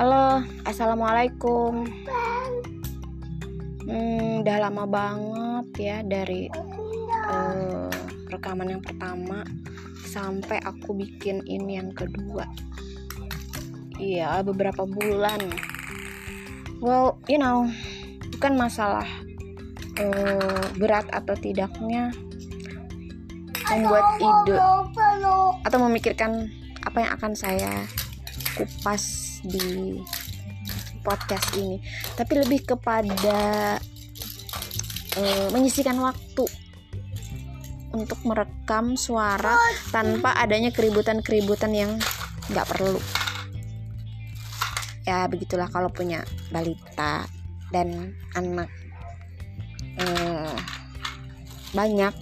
Halo, assalamualaikum. Hmm, udah lama banget ya dari uh, rekaman yang pertama sampai aku bikin ini yang kedua. Iya, beberapa bulan. Well, you know, bukan masalah uh, berat atau tidaknya membuat ide atau memikirkan apa yang akan saya kupas di podcast ini. Tapi lebih kepada uh, menyisikan waktu untuk merekam suara tanpa adanya keributan-keributan yang nggak perlu. Ya begitulah kalau punya balita dan anak uh, banyak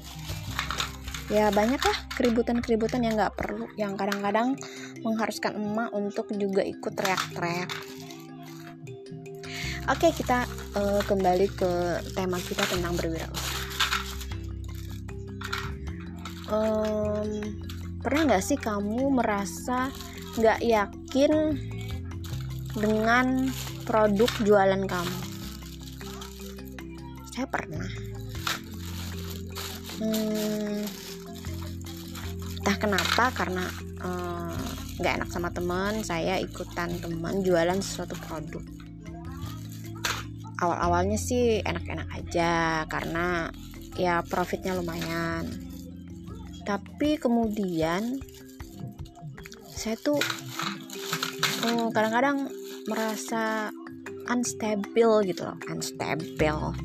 ya banyak lah keributan-keributan yang nggak perlu yang kadang-kadang mengharuskan emak untuk juga ikut teriak-teriak. Oke kita uh, kembali ke tema kita tentang berwirausaha. Um, pernah nggak sih kamu merasa nggak yakin dengan produk jualan kamu? Saya pernah. Hmm, entah kenapa karena eh, nggak enak sama teman saya ikutan teman jualan sesuatu produk. Awal-awalnya sih enak-enak aja karena ya profitnya lumayan. Tapi kemudian saya tuh kadang kadang-kadang merasa unstable gitu loh unstable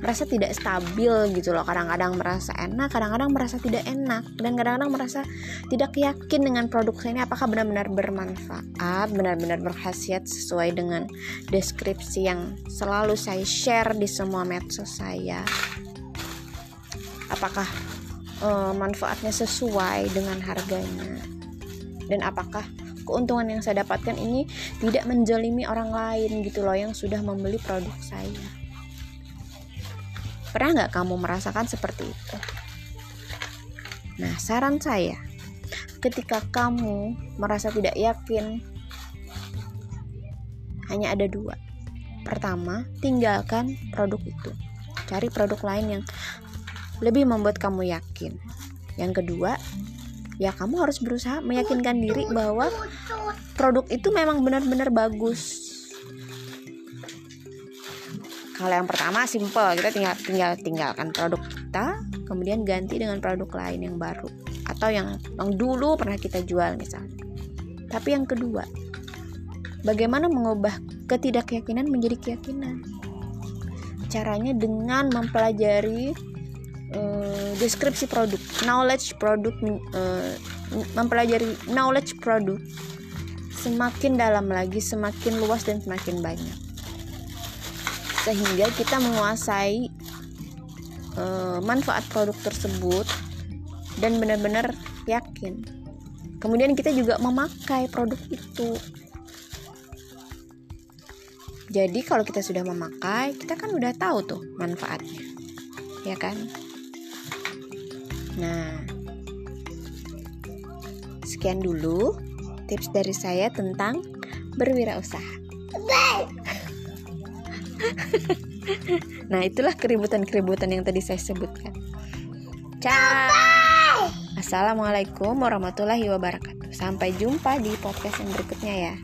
merasa tidak stabil gitu loh. Kadang-kadang merasa enak kadang-kadang merasa tidak enak dan kadang-kadang merasa tidak yakin dengan produk saya ini apakah benar-benar bermanfaat benar-benar berkhasiat sesuai dengan deskripsi yang selalu saya share di semua medsos saya. Apakah uh, manfaatnya sesuai dengan harganya? Dan apakah keuntungan yang saya dapatkan ini tidak menjolimi orang lain gitu loh yang sudah membeli produk saya Pernah nggak kamu merasakan seperti itu? Nah, saran saya, ketika kamu merasa tidak yakin, hanya ada dua. Pertama, tinggalkan produk itu. Cari produk lain yang lebih membuat kamu yakin. Yang kedua, ya kamu harus berusaha meyakinkan diri bahwa produk itu memang benar-benar bagus kalau yang pertama simple. Kita tinggal tinggal tinggalkan produk kita kemudian ganti dengan produk lain yang baru. Atau yang yang dulu pernah kita jual misalnya tapi yang kedua bagaimana mengubah ketidakyakinan menjadi keyakinan? Caranya dengan mempelajari uh, deskripsi produk knowledge produk uh, mempelajari knowledge produk semakin dalam lagi semakin luas dan semakin banyak sehingga kita menguasai uh, manfaat produk tersebut dan benar-benar yakin. Kemudian kita juga memakai produk itu. Jadi kalau kita sudah memakai, kita kan udah tahu tuh manfaatnya. Ya kan? Nah, sekian dulu tips dari saya tentang berwirausaha. nah itulah keributan-keributan yang tadi saya sebutkan. Ciao Assalamualaikum warahmatullahi wabarakatuh. Sampai jumpa di podcast yang berikutnya ya